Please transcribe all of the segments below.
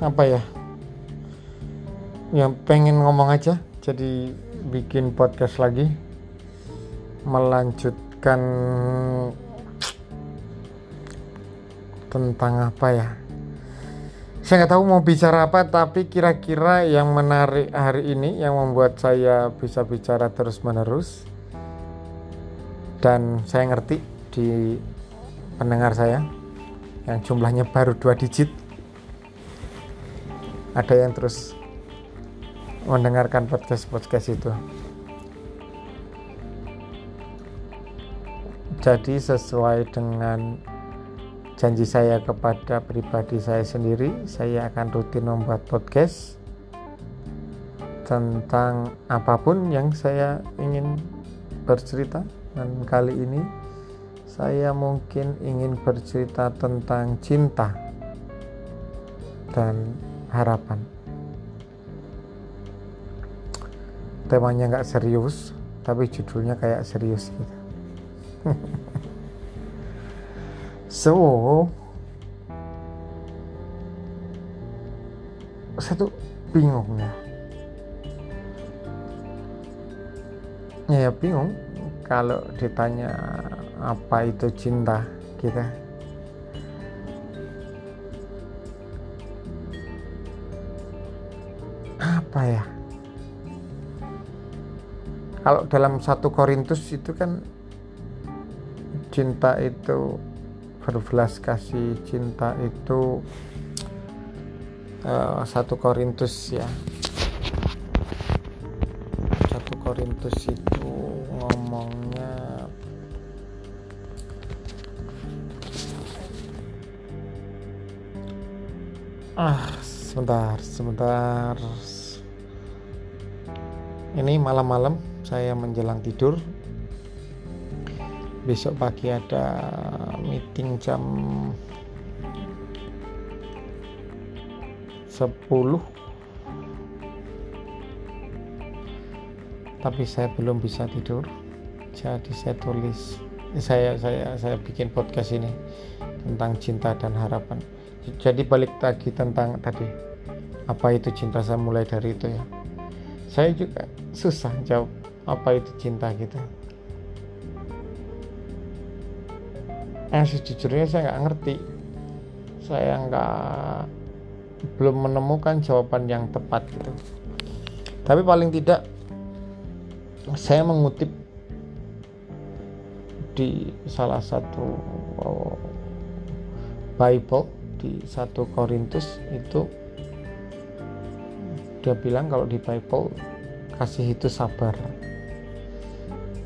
apa ya? Yang pengen ngomong aja jadi bikin podcast lagi. Melanjutkan tentang apa ya? Saya nggak tahu mau bicara apa tapi kira-kira yang menarik hari ini yang membuat saya bisa bicara terus menerus dan saya ngerti di pendengar saya yang jumlahnya baru dua digit ada yang terus mendengarkan podcast-podcast itu. Jadi sesuai dengan janji saya kepada pribadi saya sendiri saya akan rutin membuat podcast tentang apa pun yang saya ingin bercerita. Dan kali ini saya mungkin ingin bercerita tentang cinta. Dan harapan. Temanya nggak serius tapi judulnya kayak serius gitu. So saya tuh bingung ya ya bingung kalau ditanya apa itu cinta kita apa ya? Kalau dalam satu Korintus itu kan cinta itu berbelas kasih cinta itu uh, satu Korintus ya. Satu Korintus itu ngomongnya ah sebentar sebentar ini malam-malam saya menjelang tidur. Besok pagi ada meeting jam 10 tapi saya belum bisa tidur. Jadi saya tulis saya saya saya bikin podcast ini tentang cinta dan harapan. Jadi balik lagi tentang tadi apa itu cinta? Saya mulai dari itu ya. Saya juga susah jawab apa itu cinta kita gitu. Eh sejujurnya saya nggak ngerti. Saya nggak belum menemukan jawaban yang tepat gitu. Tapi paling tidak saya mengutip di salah satu oh, Bible di satu Korintus itu dia bilang kalau di Bible kasih itu sabar.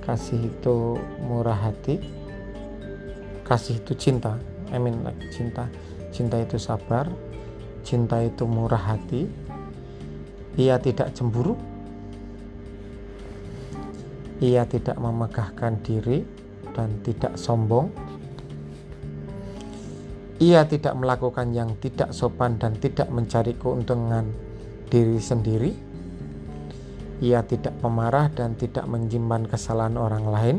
Kasih itu murah hati. Kasih itu cinta. I mean like cinta. Cinta itu sabar. Cinta itu murah hati. Ia tidak cemburu. Ia tidak memegahkan diri dan tidak sombong. Ia tidak melakukan yang tidak sopan dan tidak mencari keuntungan diri sendiri ia tidak pemarah dan tidak menyimpan kesalahan orang lain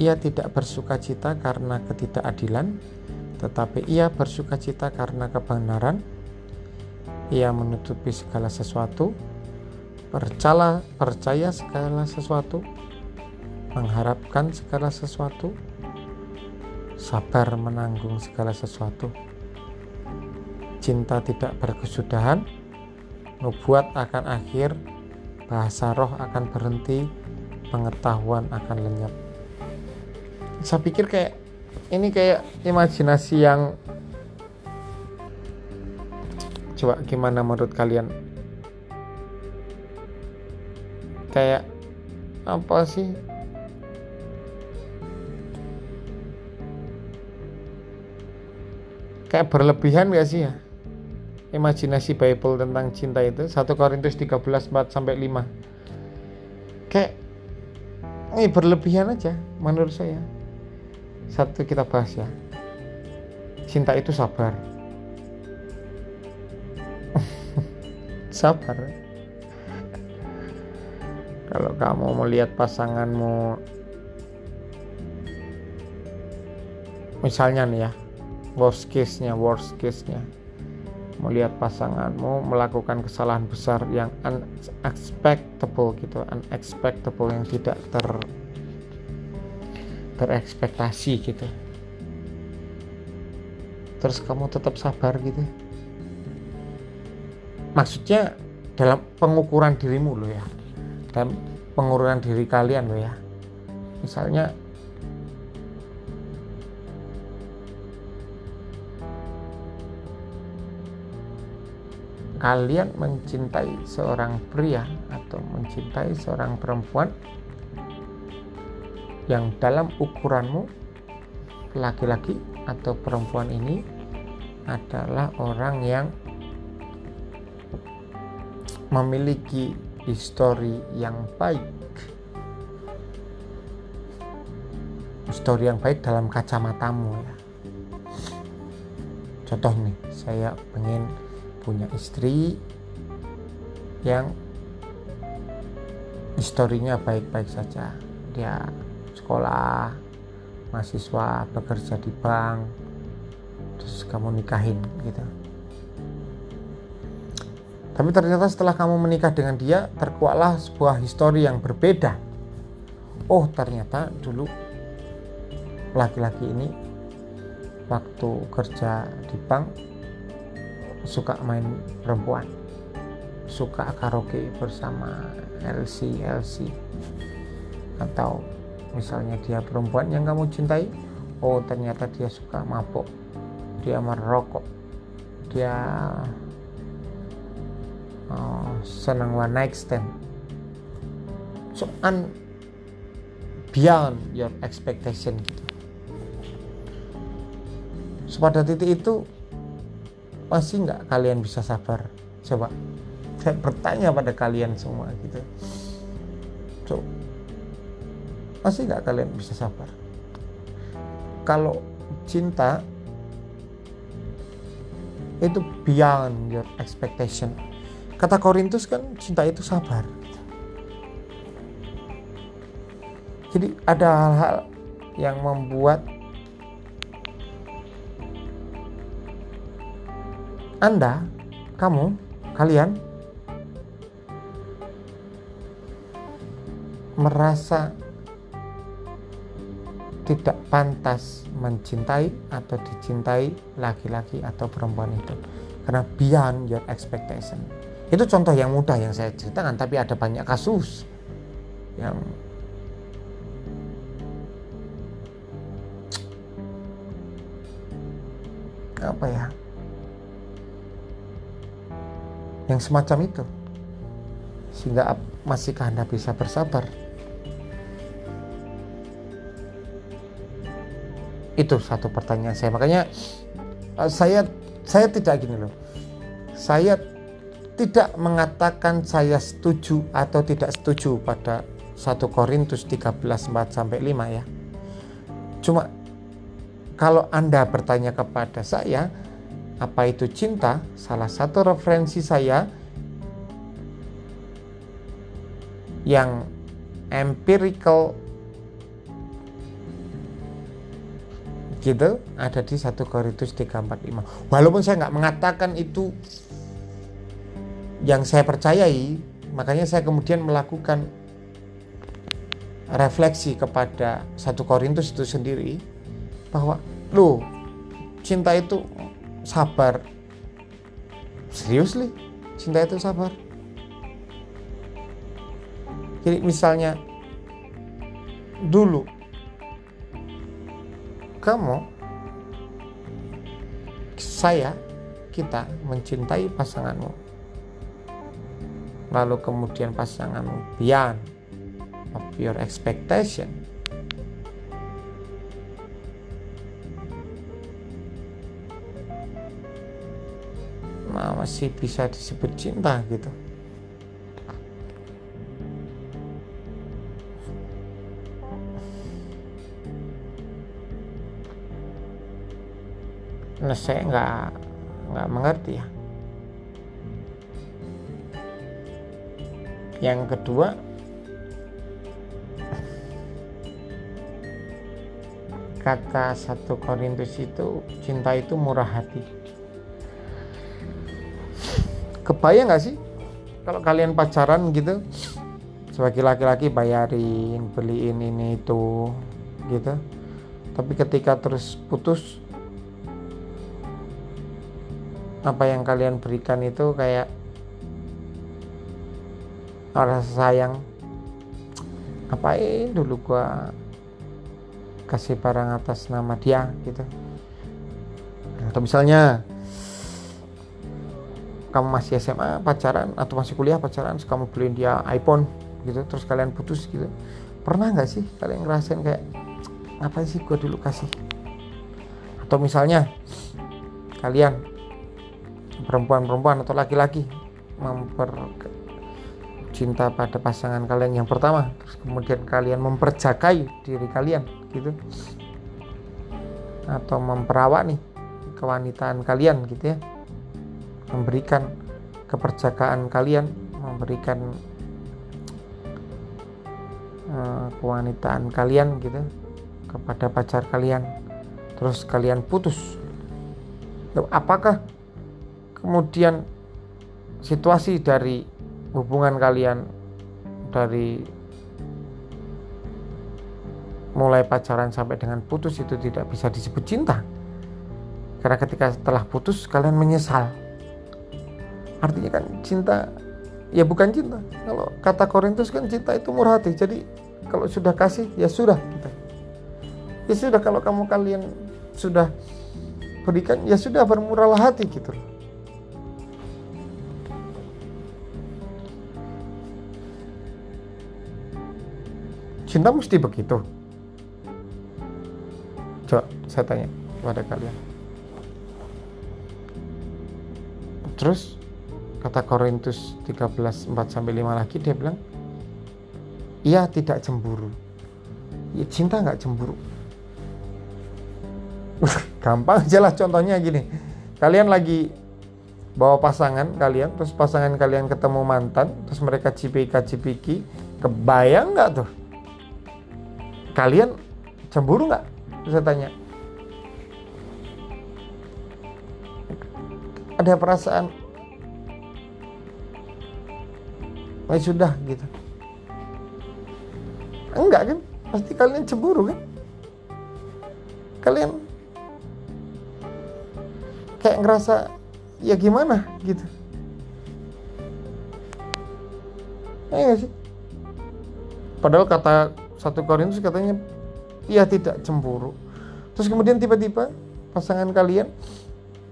ia tidak bersuka cita karena ketidakadilan, tetapi ia bersuka cita karena kebenaran. Ia menutupi segala sesuatu, percaya, percaya segala sesuatu, mengharapkan segala sesuatu, sabar menanggung segala sesuatu. Cinta tidak berkesudahan, nubuat akan akhir, bahasa roh akan berhenti, pengetahuan akan lenyap. Saya pikir kayak ini kayak imajinasi yang coba gimana menurut kalian? Kayak apa sih? Kayak berlebihan gak sih ya imajinasi Bible tentang cinta itu 1 Korintus 13 4 sampai 5 kayak ini berlebihan aja menurut saya. Satu kita bahas ya. Cinta itu sabar. Sabar. Kalau kamu melihat pasanganmu misalnya nih ya worst case nya worst case nya melihat pasanganmu melakukan kesalahan besar yang unexpectable gitu unexpectable yang tidak ter terekspektasi gitu. Terus kamu tetap sabar gitu. Maksudnya dalam pengukuran dirimu loh ya dalam pengukuran diri kalian loh ya. Misalnya kalian mencintai seorang pria atau mencintai seorang perempuan yang dalam ukuranmu laki-laki atau perempuan ini adalah orang yang memiliki histori yang baik. Histori yang baik dalam kacamatamu ya. Contoh nih saya pengen punya istri yang historinya baik-baik saja. Dia sekolah mahasiswa bekerja di bank terus kamu nikahin gitu. Tapi ternyata setelah kamu menikah dengan dia terkuaklah sebuah histori yang berbeda. Oh ternyata dulu laki-laki ini waktu kerja di bank suka main perempuan. Suka karaoke bersama LC LC atau misalnya dia perempuan yang kamu cintai oh ternyata dia suka mabok. Dia merokok. Dia oh, senang one night stand. So un beyond your expectation gitu. So pada titik itu masih nggak kalian bisa sabar. Coba saya bertanya pada kalian semua gitu. So, masih nggak kalian bisa sabar. Kalau cinta itu beyond your expectation. Kata Korintus kan cinta itu sabar. Jadi ada hal-hal yang membuat Anda, kamu, kalian merasa tidak pantas mencintai atau dicintai laki-laki atau perempuan itu. Karena beyond your expectation. Itu contoh yang mudah yang saya ceritakan tapi ada banyak kasus yang apa ya yang semacam itu. Sehingga masihkah anda bisa bersabar. Itu satu pertanyaan saya. Makanya eh, saya saya tidak gini loh. Saya tidak mengatakan saya setuju atau tidak setuju pada 1 Korintus 13 4 sampai 5 ya. Cuma kalau Anda bertanya kepada saya apa itu cinta? Salah satu referensi saya yang empirical gitu ada di 1 Korintus 345 walaupun saya nggak mengatakan itu yang saya percayai makanya saya kemudian melakukan refleksi kepada 1 Korintus itu sendiri bahwa lo cinta itu sabar. Serius nih cinta itu sabar? Jadi misalnya dulu kamu saya kita mencintai pasanganmu. Lalu kemudian pasanganmu beyond of your expectation masih bisa disebut cinta gitu. Nah saya nggak nggak mengerti ya. Yang kedua kata satu Korintus itu cinta itu murah hati kebayang nggak sih? Kalau kalian pacaran gitu sebagai laki-laki bayarin beliin ini itu gitu. Tapi ketika terus putus apa yang kalian berikan itu kayak rasa sayang. Ngapain dulu gua kasih barang atas nama dia gitu. Atau misalnya kamu masih SMA pacaran atau masih kuliah pacaran terus kamu beliin dia iPhone gitu terus kalian putus gitu. Pernah nggak sih kalian ngerasain kayak apa sih gue dulu kasih? Atau misalnya kalian perempuan-perempuan atau laki-laki memper cinta pada pasangan kalian yang pertama terus kemudian kalian memperjakai diri kalian gitu. Atau memperawat nih kewanitaan kalian gitu ya memberikan keperjakaan kalian memberikan uh, kewanitaan kalian gitu kepada pacar kalian. Terus kalian putus. Apakah kemudian situasi dari hubungan kalian dari mulai pacaran sampai dengan putus itu tidak bisa disebut cinta? Karena ketika setelah putus kalian menyesal artinya kan cinta ya bukan cinta kalau kata Korintus kan cinta itu murah hati jadi kalau sudah kasih ya sudah gitu. ya sudah kalau kamu kalian sudah berikan ya sudah bermurahlah hati gitu Cinta mesti begitu. Coba saya tanya kepada kalian. Terus kata Korintus 13 4 sampai 5 lagi dia bilang ia tidak cemburu. Ya, cinta nggak cemburu. Gampang aja lah contohnya gini. Kalian lagi bawa pasangan kalian, terus pasangan kalian ketemu mantan, terus mereka cipika cipiki, kebayang nggak tuh? kalian cemburu nggak? Saya tanya. Ada perasaan Oh sudah gitu. Enggak kan? Pasti kalian cemburu kan? Kalian kayak ngerasa ya gimana gitu. Ya sih? Padahal kata satu Korintus katanya ia tidak cemburu. Terus kemudian tiba-tiba pasangan kalian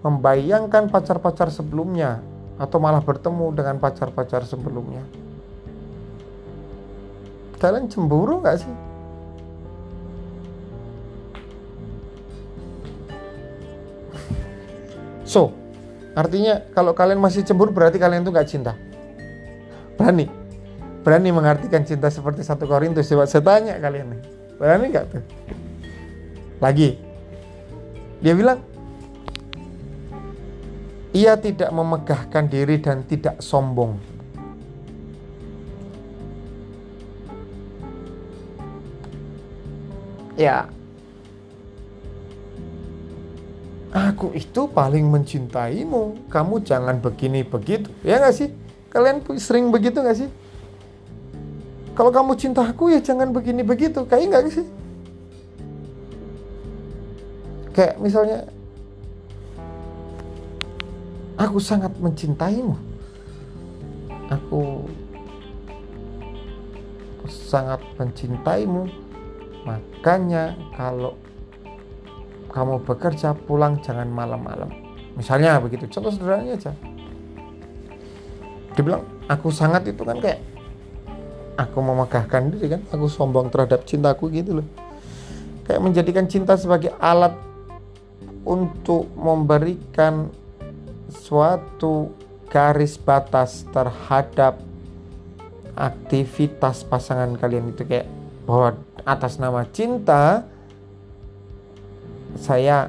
membayangkan pacar-pacar sebelumnya atau malah bertemu dengan pacar-pacar sebelumnya. Kalian cemburu nggak sih? So, artinya kalau kalian masih cemburu berarti kalian tuh nggak cinta. Berani? berani mengartikan cinta seperti satu Korintus coba saya tanya kalian nih berani nggak tuh lagi dia bilang ia tidak memegahkan diri dan tidak sombong ya. Aku itu paling mencintaimu. Kamu jangan begini begitu. Ya nggak sih? Kalian sering begitu nggak sih? Kalau kamu cinta aku ya jangan begini begitu. Kayak enggak sih? Kayak misalnya aku sangat mencintaimu. Aku sangat mencintaimu makanya kalau kamu bekerja pulang jangan malam-malam. Misalnya begitu contoh sederhananya aja. Dibilang aku sangat itu kan kayak aku memegahkan diri kan aku sombong terhadap cintaku gitu loh. Kayak menjadikan cinta sebagai alat untuk memberikan suatu garis batas terhadap aktivitas pasangan kalian itu kayak bahwa atas nama cinta saya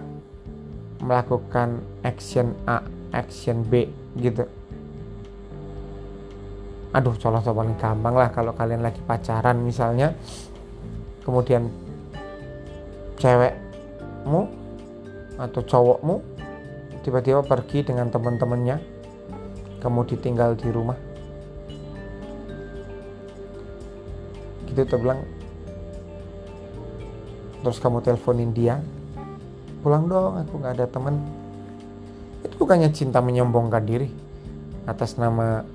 melakukan action A, action B gitu. Aduh contoh paling gampang lah kalau kalian lagi pacaran misalnya. Kemudian cewekmu atau cowokmu tiba-tiba pergi dengan teman-temannya kamu ditinggal di rumah. Gitu tuh bilang terus kamu teleponin dia. Pulang dong aku nggak ada temen. Itu bukannya cinta menyombongkan diri atas nama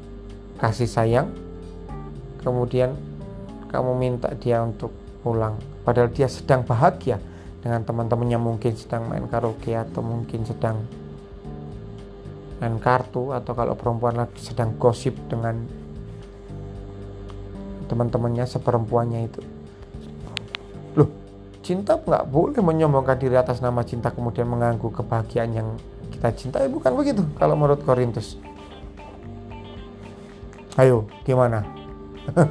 kasih sayang? Kemudian kamu minta dia untuk pulang padahal dia sedang bahagia dengan teman-temannya mungkin sedang main karaoke atau mungkin sedang main kartu atau kalau perempuan lagi sedang gosip dengan teman-temannya seperempuannya itu cinta nggak boleh menyombongkan diri atas nama cinta kemudian mengganggu kebahagiaan yang kita cintai. Bukan begitu kalau menurut Korintus. Ayo gimana?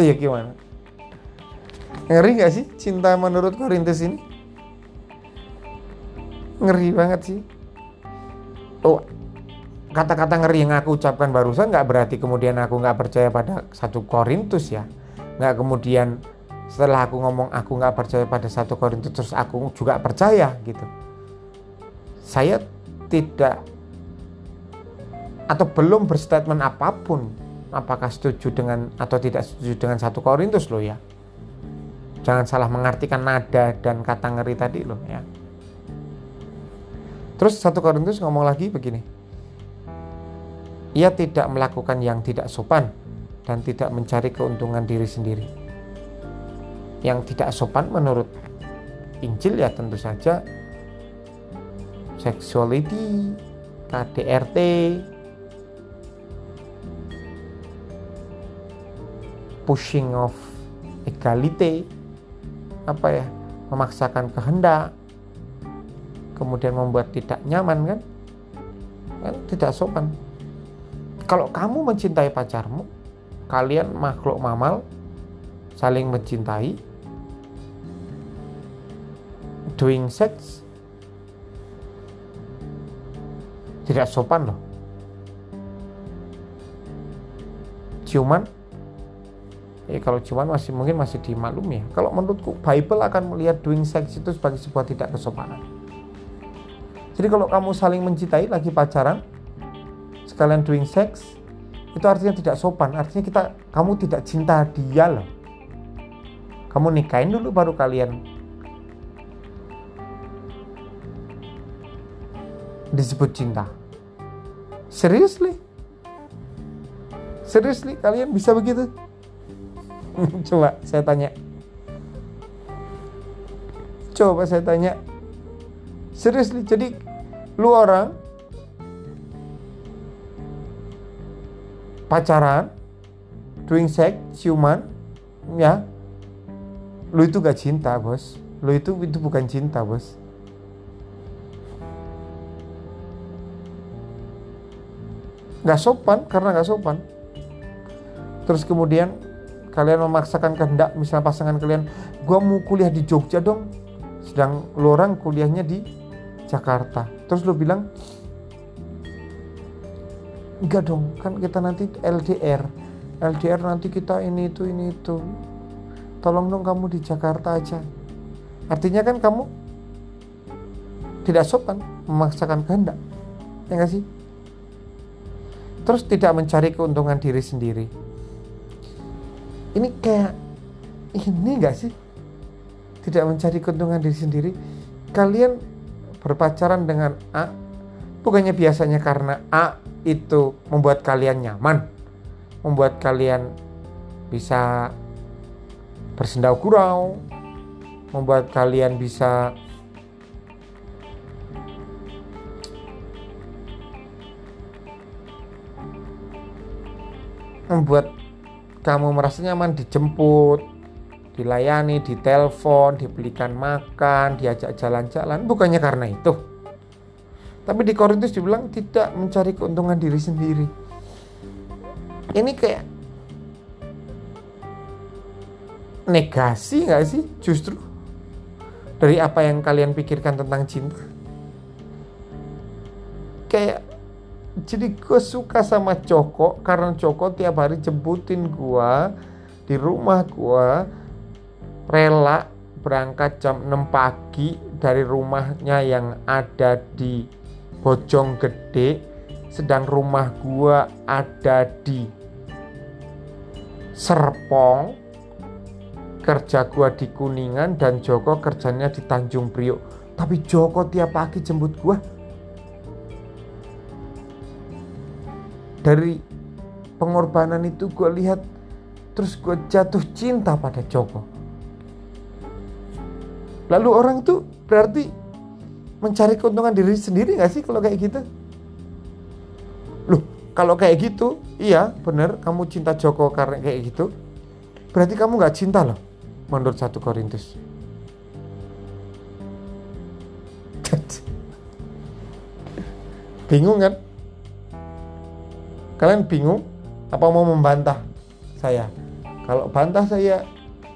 Ayo gimana? Ngeri nggak sih cinta menurut Korintus ini? Ngeri banget sih. Oh kata-kata ngeri yang aku ucapkan barusan nggak berarti kemudian aku nggak percaya pada satu Korintus ya. Nggak kemudian setelah aku ngomong aku nggak percaya pada satu Korintus terus aku juga percaya gitu. Saya tidak atau belum berstatement apa pun apakah setuju dengan atau tidak setuju dengan satu Korintus loh ya. Jangan salah mengartikan nada dan kata ngeri tadi loh ya. Terus satu Korintus ngomong lagi begini. Ia tidak melakukan yang tidak sopan dan tidak mencari keuntungan diri sendiri. Yang tidak sopan menurut Injil ya tentu saja sexuality, KDRT, pushing of equality, apa ya, memaksakan kehendak, kemudian membuat tidak nyaman kan, kan tidak sopan. Kalau kamu mencintai pacarmu, kalian makhluk mamal saling mencintai, doing sex tidak sopan loh. Ciuman, eh kalau ciuman masih mungkin masih dimaklumi ya. Kalau menurutku Bible akan melihat doing sex itu sebagai sebuah tidak kesopanan. Jadi kalau kamu saling mencintai lagi pacaran, sekalian doing sex itu artinya tidak sopan artinya kita kamu tidak cinta dia loh kamu nikahin dulu baru kalian disebut cinta. Seriously? Seriously? Kalian bisa begitu? Coba saya tanya. Coba saya tanya. Seriously? Jadi lu orang pacaran, doing sex, ciuman, ya, lu itu gak cinta bos, lu itu itu bukan cinta bos. Gak sopan karena gak sopan. Terus kemudian kalian memaksakan kehendak misalnya pasangan kalian, gua mau kuliah di Jogja dong, sedang lu orang kuliahnya di Jakarta. Terus lu bilang, enggak dong kan kita nanti LDR LDR nanti kita ini itu ini itu. Tolong dong kamu di Jakarta aja. Artinya kan kamu tidak sopan memaksakan kehendak. Ya nggak sih terus tidak mencari keuntungan diri sendiri. Ini kayak ini enggak sih? Tidak mencari keuntungan diri sendiri. Kalian berpacaran dengan A bukannya biasanya karena A itu membuat kalian nyaman, membuat kalian bisa bersendau gurau, membuat kalian bisa membuat kamu merasa nyaman dijemput, dilayani, ditelepon, dibelikan makan, diajak jalan-jalan, bukannya karena itu. Tapi di Korintus dibilang tidak mencari keuntungan diri sendiri. Ini kayak negasi nggak sih justru dari apa yang kalian pikirkan tentang cinta? Kayak jadi gue suka sama Coko karena Coko tiap hari jemputin gue di rumah gue rela berangkat jam 6 pagi dari rumahnya yang ada di Bojong Gede sedang rumah gua ada di Serpong kerja gua di Kuningan dan Joko kerjanya di Tanjung Priok tapi Joko tiap pagi jemput gua dari pengorbanan itu gua lihat terus gua jatuh cinta pada Joko lalu orang itu berarti mencari keuntungan diri sendiri gak sih kalau kayak gitu loh kalau kayak gitu iya bener kamu cinta Joko karena kayak gitu berarti kamu gak cinta loh menurut satu Korintus. bingung kan? Kalian bingung? Apa mau membantah saya? Kalau bantah saya,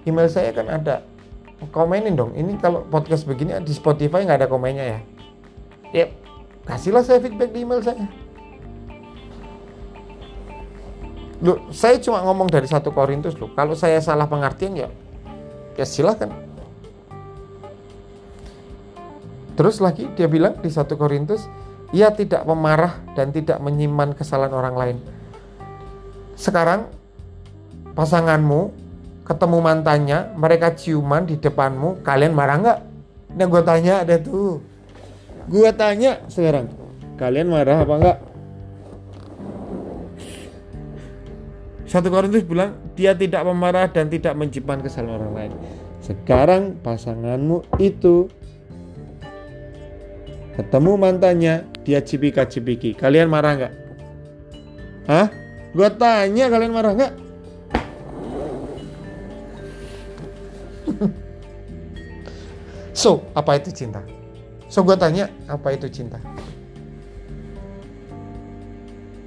email saya kan ada. Komenin dong. Ini kalau podcast begini di Spotify nggak ada komennya ya. Yep, kasihlah saya feedback di email saya. Loh, saya cuma ngomong dari satu Korintus loh. Kalau saya salah pengertian ya ya silahkan terus lagi dia bilang di satu Korintus ia tidak pemarah dan tidak menyimpan kesalahan orang lain. Sekarang pasanganmu ketemu mantannya mereka ciuman di depanmu kalian marah nggak? Nah gue tanya ada tuh. Gue tanya sekarang kalian marah apa enggak Satu Korintus bilang dia tidak memarah dan tidak menyimpan kesalahan orang lain. Sekarang pasanganmu itu ketemu mantannya dia cipika cipiki. Kalian marah nggak? Hah? Gua tanya kalian marah nggak? so, apa itu cinta? So, gue tanya, apa itu cinta?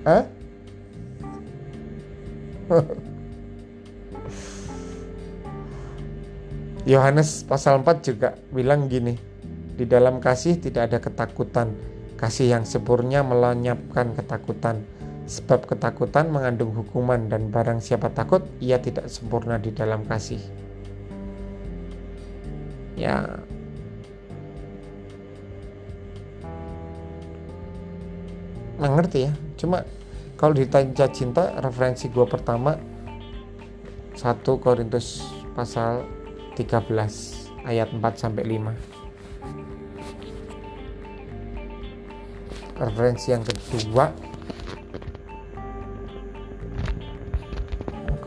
Hah? Yohanes pasal 4 juga bilang gini, di dalam kasih tidak ada ketakutan. Kasih yang sempurna melenyapkan ketakutan. Sebab ketakutan mengandung hukuman dan barang siapa takut, ia tidak sempurna di dalam kasih. Ya, mengerti ya. Cuma kalau ditanya cinta referensi gue pertama 1 Korintus pasal 13 ayat 4 sampai 5 referensi yang kedua.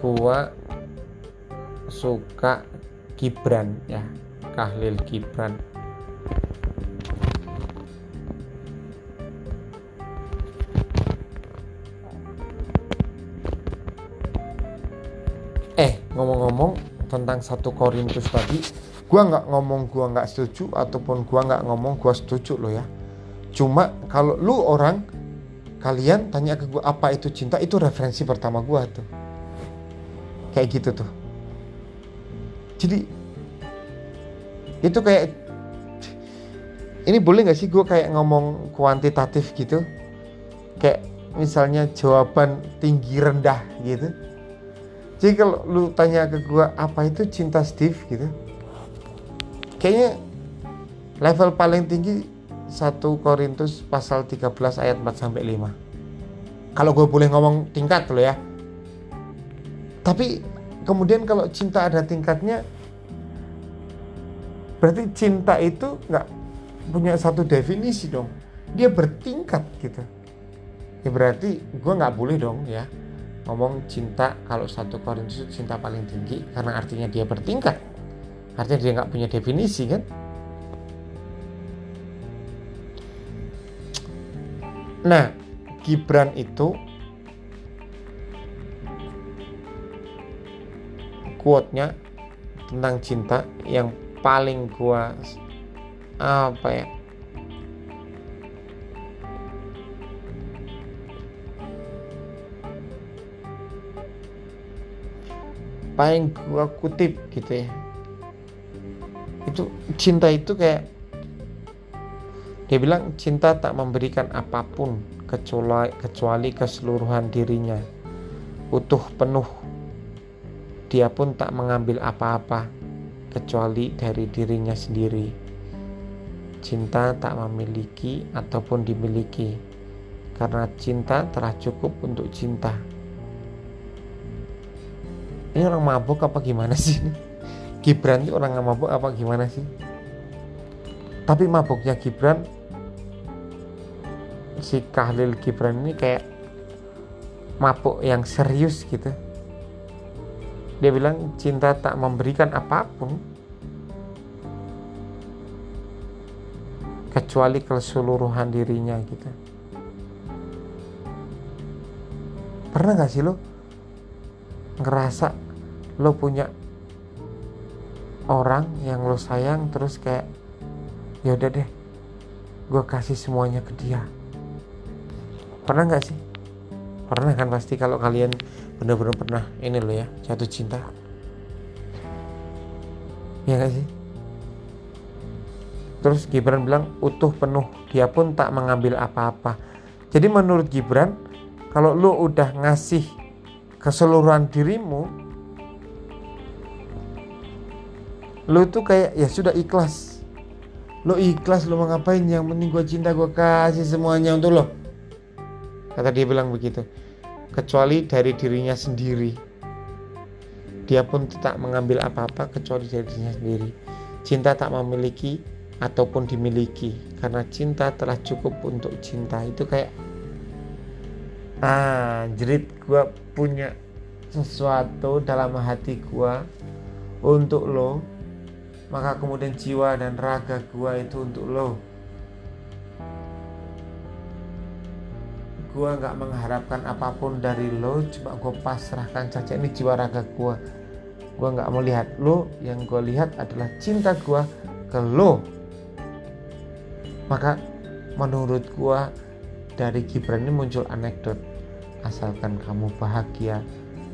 Gua suka Gibran ya. Kahlil Gibran. Ngomong-ngomong tentang satu Korintus tadi gua nggak ngomong gua nggak setuju ataupun gua nggak ngomong gua setuju loh ya cuma kalau lu orang kalian tanya ke gua apa itu cinta? Itu referensi pertama gua tuh. Kayak gitu tuh. Jadi itu kayak ini boleh nggak sih gue kayak ngomong kuantitatif gitu? Kayak misalnya jawaban tinggi rendah gitu. Jadi kalau lu tanya ke gua apa itu cinta Steve? gitu. Kayaknya level paling tinggi 1 Korintus pasal 13 ayat 4 sampai 5 kalau gue boleh ngomong tingkat lo ya. Tapi kemudian kalau cinta ada tingkatnya berarti cinta itu nggak punya satu definisi dong. Dia bertingkat gitu. Ya berarti gue nggak boleh dong ya ngomong cinta kalau satu Korintus cinta paling tinggi karena artinya dia bertingkat. Artinya dia nggak punya definisi kan nah Gibran itu quote-nya tentang cinta yang paling gua apa ya? Apa yang gua kutip gitu ya. Itu cinta itu kayak dia bilang cinta tak memberikan apa pun kecuali kecuali keseluruhan dirinya. Utuh penuh. Dia pun tak mengambil apa-apa kecuali dari dirinya sendiri. Cinta tak memiliki ataupun dimiliki karena cinta telah cukup untuk cinta. Ini orang mabuk apa gimana sih? Gibran itu orang mabuk apa gimana sih? Tapi mabuknya Gibran si Kahlil Gibran ini kayak mabuk yang serius gitu. Dia bilang cinta tak memberikan apa pun kecuali keseluruhan dirinya gitu. Pernah gak sih lo ngerasa lo punya orang yang lo sayang terus kayak ya udah deh gue kasih semuanya ke dia pernah nggak sih? Pernah kan pasti kalau kalian bener-bener pernah ini lo ya jatuh cinta? Ya gak sih? Terus Gibran bilang utuh penuh. Dia pun tak mengambil apa-apa. Jadi menurut Gibran kalau lo udah ngasih keseluruhan dirimu lo tuh kayak ya sudah ikhlas. Lo ikhlas lo mau ngapain? Yang penting gue cinta gue kasih semuanya untuk lo kata dia bilang begitu. Kecuali dari dirinya sendiri. Dia pun tak mengambil apa-apa kecuali dari dirinya sendiri. Cinta tak memiliki ataupun dimiliki. Karena cinta telah cukup untuk cinta. Itu kayak ah jerit gue punya sesuatu dalam hati gue untuk lo. Maka kemudian jiwa dan raga gue itu untuk lo gue nggak mengharapkan apa pun dari lo cuma gue pasrahkan saja ini jiwa raga gue gue nggak melihat lo yang gue lihat adalah cinta gue ke lo. Maka menurut gue dari Gibran ini muncul anekdot. Asalkan kamu bahagia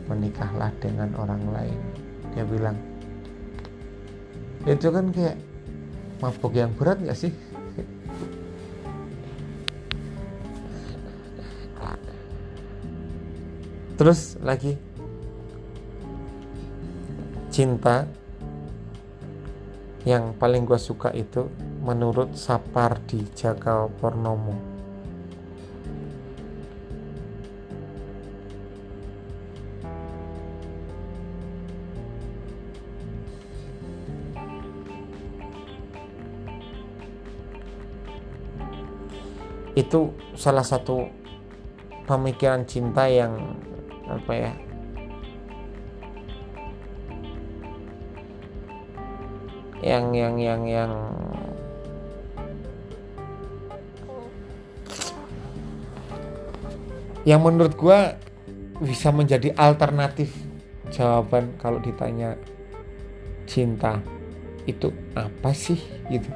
menikahlah dengan orang lain. Dia bilang itu kan kayak mabuk yang berat gak sih terus lagi. Cinta yang paling gue suka itu menurut Sapardi Jaka Purnomo itu salah satu pemikiran cinta yang apa ya? Yang yang yang yang. Yang menurut gue bisa menjadi alternatif jawaban kalau ditanya cinta itu apa sih gitu.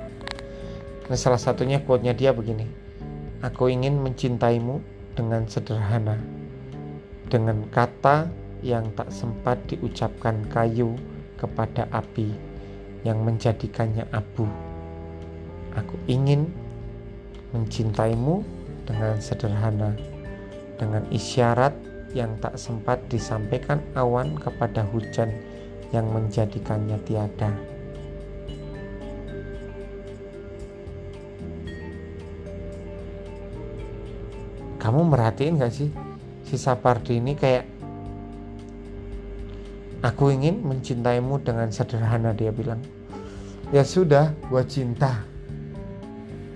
Nah, salah satunya quote-nya dia begini Aku ingin mencintaimu dengan sederhana, dengan kata yang tak sempat diucapkan kayu kepada api yang menjadikannya abu. Aku ingin mencintaimu dengan sederhana, dengan isyarat yang tak sempat disampaikan awan kepada hujan yang menjadikannya tiada. kamu merhatiin gak sih si Sapardi ini kayak aku ingin mencintaimu dengan sederhana dia bilang. Ya sudah gua cinta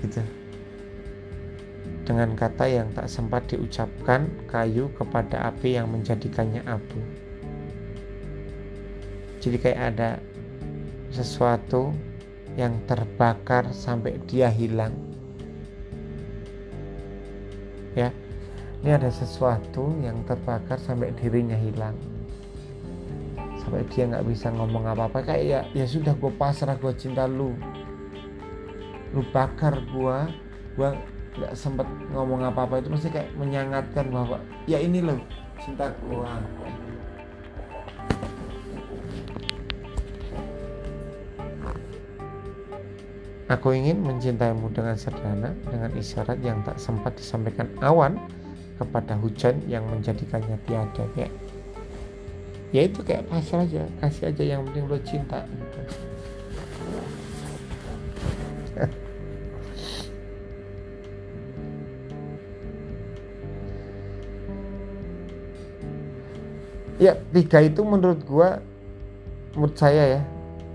gitu. Dengan kata yang tak sempat diucapkan kayu kepada api yang menjadikannya abu. Jadi kayak ada sesuatu yang terbakar sampai dia hilang. Ya ini ada sesuatu yang terbakar sampai dirinya hilang. Sampai dia nggak bisa ngomong apa-apa. Kayak ya ya sudah gue pasrah gue cinta lu. Lu bakar gue gue nggak sempet ngomong apa-apa. Itu masih kayak menyangatkan bahwa ya ini loh cinta gue Aku ingin mencintaimu dengan sederhana, dengan isyarat yang tak sempat disampaikan awan kepada hujan yang menjadikannya tiada kayak ya itu kayak pasrah aja kasih aja yang penting lo cinta gitu. ya tiga itu menurut gua menurut saya ya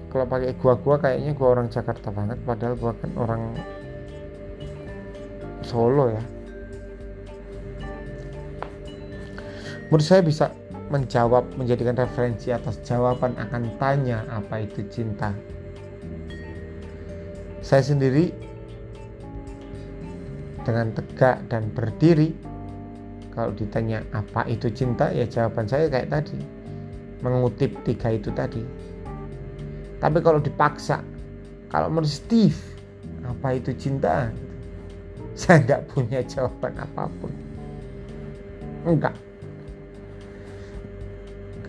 kalau pakai gua-gua kayaknya gua orang Jakarta banget padahal gua kan orang Solo ya menurut saya bisa menjawab menjadikan referensi atas jawaban akan tanya apa itu cinta. Saya sendiri dengan tegak dan berdiri kalau ditanya apa itu cinta ya jawaban saya kayak tadi mengutip tiga itu tadi. Tapi kalau dipaksa kalau menurut Steve apa itu cinta? Saya nggak punya jawaban apa pun. Enggak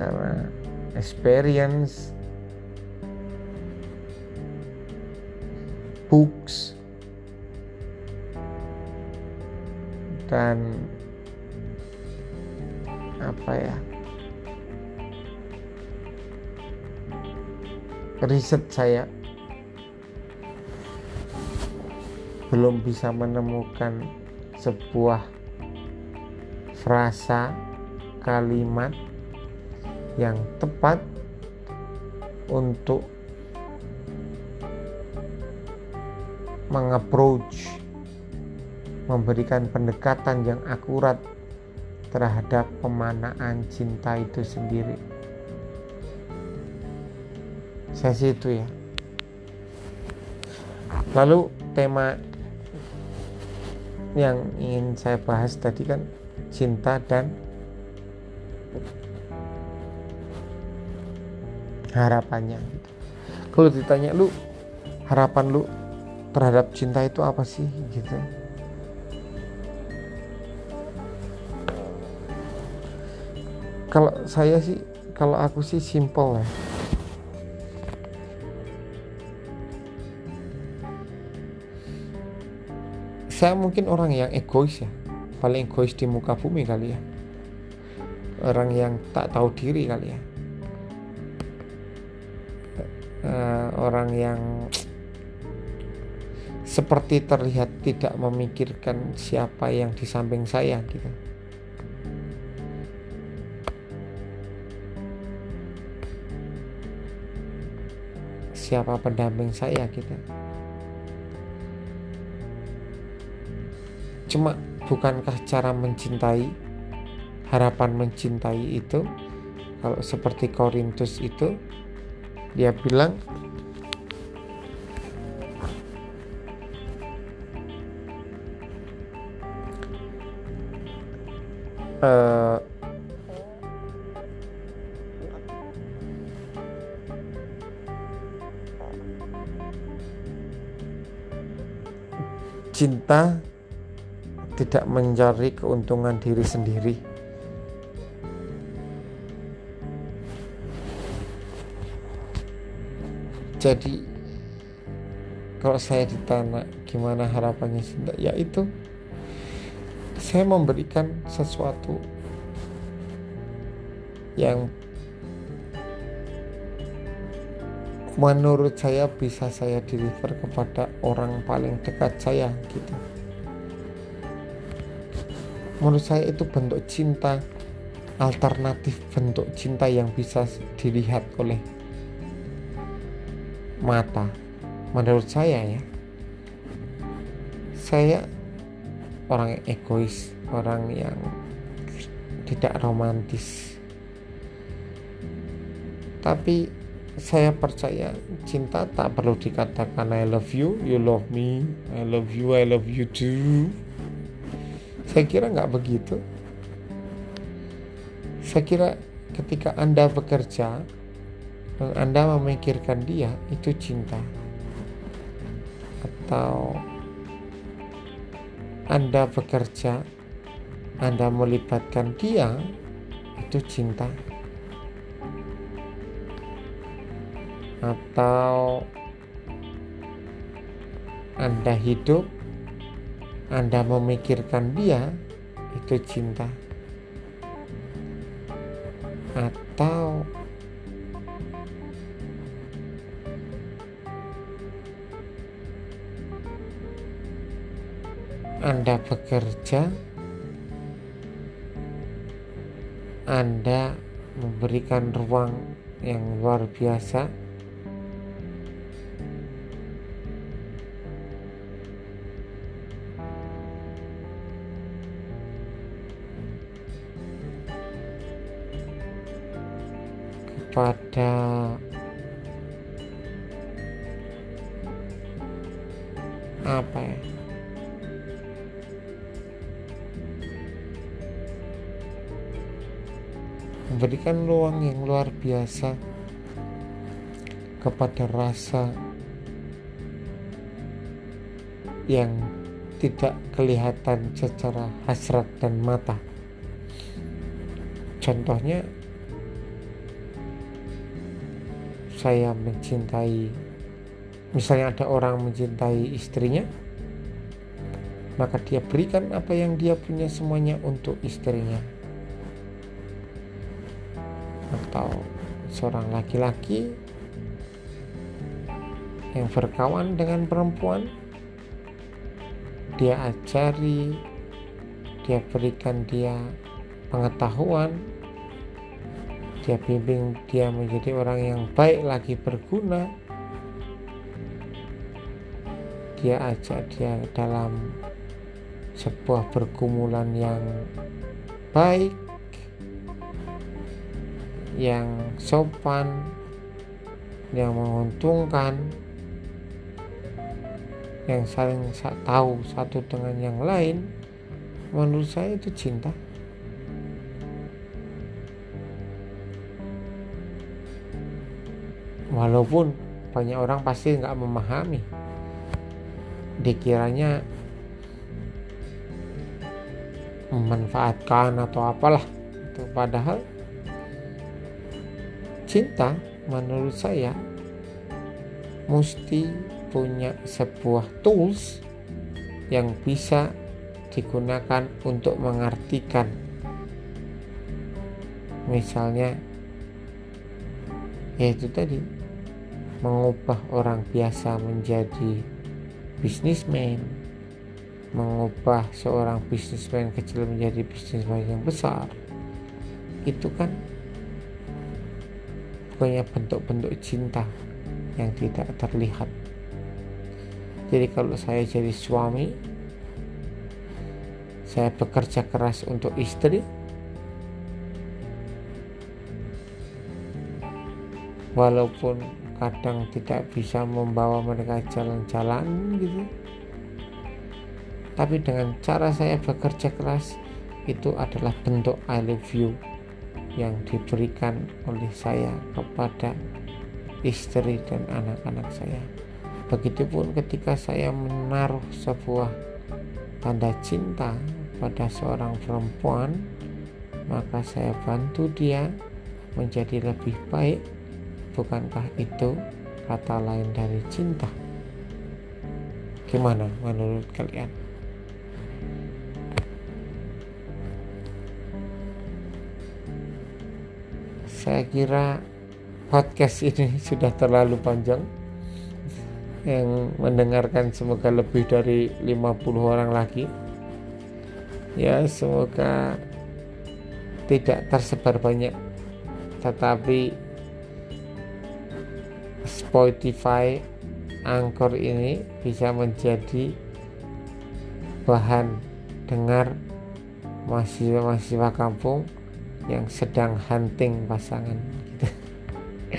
karena experience books dan apa ya? Riset saya. Belum bisa menemukan sebuah frasa kalimat yang tepat untuk mengapproach memberikan pendekatan yang akurat terhadap pemanaan cinta itu sendiri. Sih itu ya. Lalu tema yang ingin saya bahas tadi kan cinta dan harapannya gitu. kalau ditanya lu harapan lu terhadap cinta itu apa sih? Gitu. Kalau saya sih kalau aku sih simple ya. Saya mungkin orang yang egois ya. Paling egois di muka bumi kali ya. Orang yang tak tahu diri kali ya orang yang seperti terlihat tidak memikirkan siapa yang di samping saya gitu. Siapa pendamping saya gitu. Cuma bukankah cara mencintai harapan mencintai itu kalau seperti Korintus itu dia bilang uh, cinta tidak mencari keuntungan diri sendiri. Jadi kalau saya ditanya gimana harapannya cinta, ya itu saya memberikan sesuatu yang menurut saya bisa saya deliver kepada orang paling dekat saya gitu. Menurut saya itu bentuk cinta alternatif bentuk cinta yang bisa dilihat oleh mata. Menurut saya ya saya orang yang egois orang yang tidak romantis tapi saya percaya cinta tak perlu dikatakan I love you, you love me, I love you, I love you too. Saya kira nggak begitu. Saya kira ketika Anda bekerja dan Anda memikirkan dia itu cinta. Atau Anda bekerja, Anda melibatkan dia itu cinta. atau Anda hidup, Anda memikirkan dia, itu cinta, atau Anda bekerja, Anda memberikan ruang yang luar biasa. Kepada apa ya memberikan ruang yang luar biasa kepada rasa yang tidak kelihatan secara hasrat dan mata. Contohnya, saya mencintai, misalnya ada orang mencintai istrinya, maka dia berikan apa yang dia punya semuanya untuk istrinya atau seorang laki-laki yang berkawan dengan perempuan dia ajari dia berikan dia pengetahuan dia bimbing dia menjadi orang yang baik lagi berguna dia ajak dia dalam sebuah pergumulan yang baik yang sopan, yang menguntungkan, yang saling tahu satu dengan yang lain, menurut saya itu cinta. Walaupun banyak orang pasti nggak memahami, dikiranya memanfaatkan atau apalah itu padahal cinta menurut saya mesti punya sebuah tools yang bisa digunakan untuk mengartikan. Misalnya yaitu tadi mengubah orang biasa menjadi bisnismen mengubah seorang bisnismen kecil menjadi bisnismen yang besar. Itu kan banyak bentuk-bentuk cinta yang tidak terlihat. Jadi kalau saya jadi suami saya bekerja keras untuk istri walaupun kadang tidak bisa membawa mereka jalan-jalan gitu. Tapi dengan cara saya bekerja keras itu adalah bentuk I love you yang diberikan oleh saya kepada istri dan anak-anak saya. Begitupun ketika saya menaruh sebuah tanda cinta pada seorang perempuan, maka saya bantu dia menjadi lebih baik. Bukankah itu kata lain dari cinta? Gimana menurut kalian? Saya kira podcast ini sudah terlalu panjang. Yang mendengarkan semoga lebih dari 50 orang lagi. Ya semoga tidak tersebar banyak. Tetapi Spotify Angkor ini bisa menjadi bahan dengar mahasiswa-mahasiswa kampung yang sedang hunting pasangan.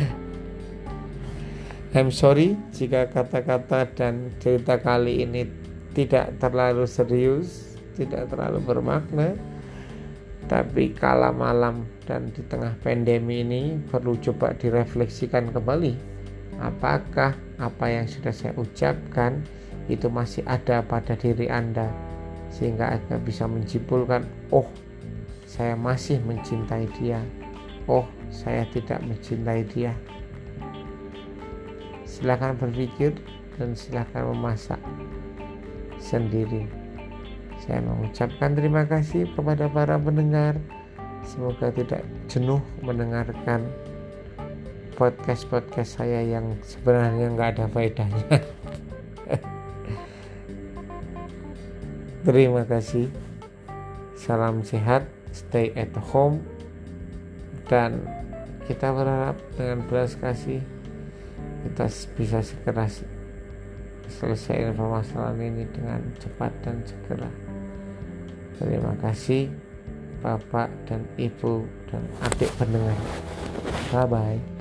I'm sorry jika kata-kata dan cerita kali ini tidak terlalu serius, tidak terlalu bermakna. Tapi kala malam dan di tengah pandemi ini perlu coba direfleksikan kembali. Apakah apa yang sudah saya ucapkan itu masih ada pada diri Anda sehingga Anda bisa menjimpulkan, oh saya masih mencintai dia. Oh, saya tidak mencintai dia. Silahkan berpikir dan silahkan memasak sendiri. Saya mengucapkan terima kasih kepada para pendengar. Semoga tidak jenuh mendengarkan podcast-podcast saya yang sebenarnya nggak ada faedahnya. terima kasih. Salam sehat stay at home dan kita berharap dengan belas kasih kita bisa segera selesai permasalahan ini dengan cepat dan segera. Terima kasih Bapak dan Ibu dan adik pendengar. Bye bye